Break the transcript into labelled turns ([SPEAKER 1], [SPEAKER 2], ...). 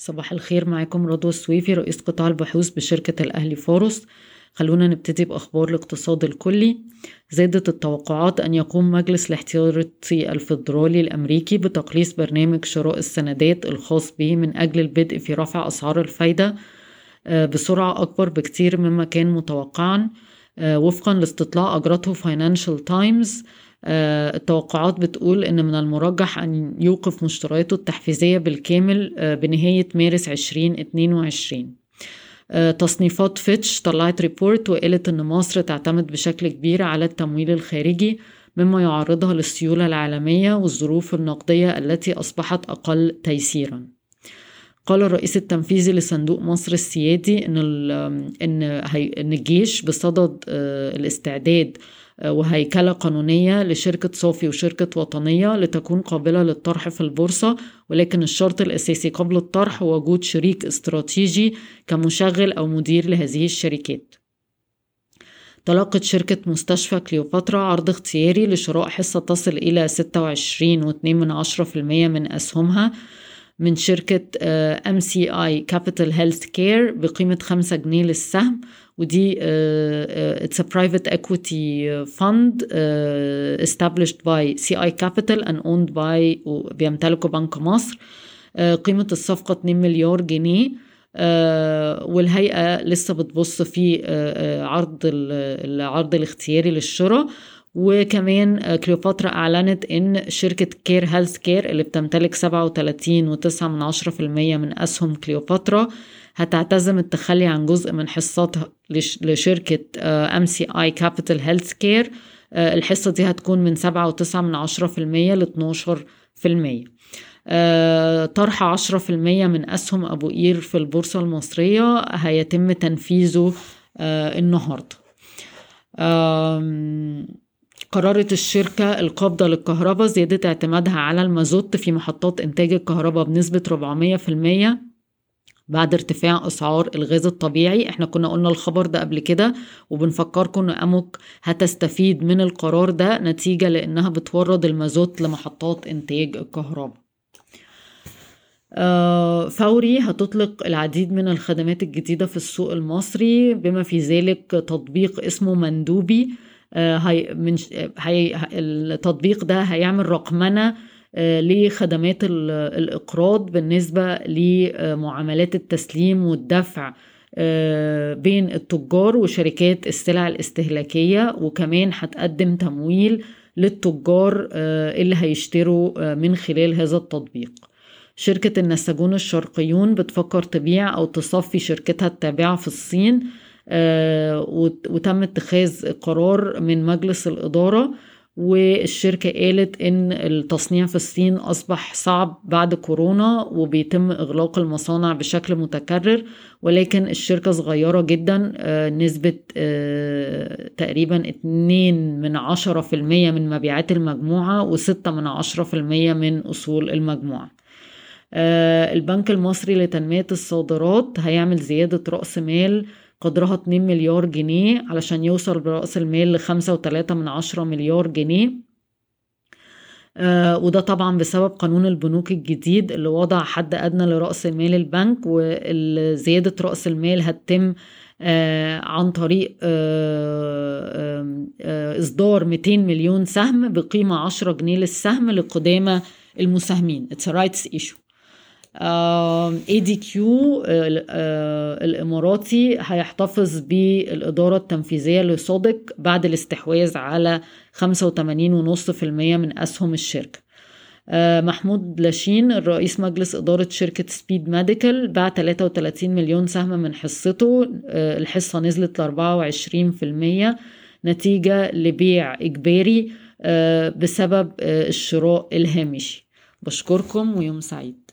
[SPEAKER 1] صباح الخير معاكم رضوى السويفي رئيس قطاع البحوث بشركة الأهلي فاروس. خلونا نبتدي بأخبار الاقتصاد الكلي. زادت التوقعات أن يقوم مجلس الاحتياطي الفيدرالي الأمريكي بتقليص برنامج شراء السندات الخاص به من أجل البدء في رفع أسعار الفايدة آه، بسرعة أكبر بكتير مما كان متوقعا آه، وفقا لاستطلاع أجرته Financial Times التوقعات بتقول إن من المرجح أن يوقف مشترياته التحفيزية بالكامل آه، بنهاية مارس 2022 آه، تصنيفات فيتش طلعت ريبورت وقالت إن مصر تعتمد بشكل كبير على التمويل الخارجي مما يعرضها للسيولة العالمية والظروف النقدية التي أصبحت أقل تيسيرا. قال الرئيس التنفيذي لصندوق مصر السيادي إن إن إن الجيش بصدد الاستعداد وهيكلة قانونية لشركة صافي وشركة وطنية لتكون قابلة للطرح في البورصة ولكن الشرط الأساسي قبل الطرح هو وجود شريك استراتيجي كمشغل أو مدير لهذه الشركات. تلقت شركة مستشفى كليوباترا عرض اختياري لشراء حصة تصل إلى 26.2% من أسهمها. من شركة MCI Capital Health Care بقيمة 5 جنيه للسهم ودي uh, uh, a private equity fund uh, established by CI Capital and owned by بيمتلكه بنك مصر. قيمة الصفقة 2 مليار جنيه. والهيئة لسه بتبص في عرض العرض الاختياري للشراء. وكمان كليوباترا أعلنت إن شركة Care Healthcare اللي بتمتلك 37.9% من أسهم كليوباترا هتعتزم التخلي عن جزء من حصتها لشركة MCI Capital Healthcare الحصة دي هتكون من سبعة وتسعة من عشرة في المية لاتناشر في المية. طرح عشرة في المية من أسهم أبو قير في البورصة المصرية هيتم تنفيذه النهاردة. قررت الشركة القابضة للكهرباء زيادة اعتمادها على المازوت في محطات إنتاج الكهرباء بنسبة 400% بعد ارتفاع أسعار الغاز الطبيعي. إحنا كنا قلنا الخبر ده قبل كده وبنفكركم إن أموك هتستفيد من القرار ده نتيجة لإنها بتورد المازوت لمحطات إنتاج الكهرباء. فوري هتطلق العديد من الخدمات الجديدة في السوق المصري. بما في ذلك تطبيق اسمه مندوبي هي من هي التطبيق ده هيعمل رقمنه لخدمات الإقراض بالنسبة لمعاملات التسليم والدفع بين التجار وشركات السلع الاستهلاكية وكمان هتقدم تمويل للتجار اللي هيشتروا من خلال هذا التطبيق. شركة النساجون الشرقيون بتفكر تبيع أو تصفي شركتها التابعة في الصين وتم اتخاذ قرار من مجلس الإدارة والشركة قالت إن التصنيع في الصين أصبح صعب بعد كورونا وبيتم إغلاق المصانع بشكل متكرر ولكن الشركة صغيرة جدا نسبة تقريبا 2 من عشرة في المية من مبيعات المجموعة وستة من عشرة في المية من أصول المجموعة. البنك المصري لتنمية الصادرات هيعمل زيادة رأس مال قدرها 2 مليار جنيه علشان يوصل برأس المال لخمسة وتلاتة من عشرة مليار جنيه. آه وده طبعا بسبب قانون البنوك الجديد اللي وضع حد أدنى لرأس مال البنك وزيادة رأس المال هتتم آه عن طريق آه آه إصدار 200 مليون سهم بقيمة 10 جنيه للسهم لقدامى المساهمين. It's a rights issue. ADQ الإماراتي هيحتفظ بالإدارة التنفيذية لسوديك بعد الاستحواذ على 85.5% من أسهم الشركة. محمود لاشين الرئيس مجلس إدارة شركة Speed Medical باع 33 مليون سهم من حصته. الحصة نزلت ل 24% نتيجة لبيع إجباري بسبب الشراء الهامشي. بشكركم ويوم سعيد.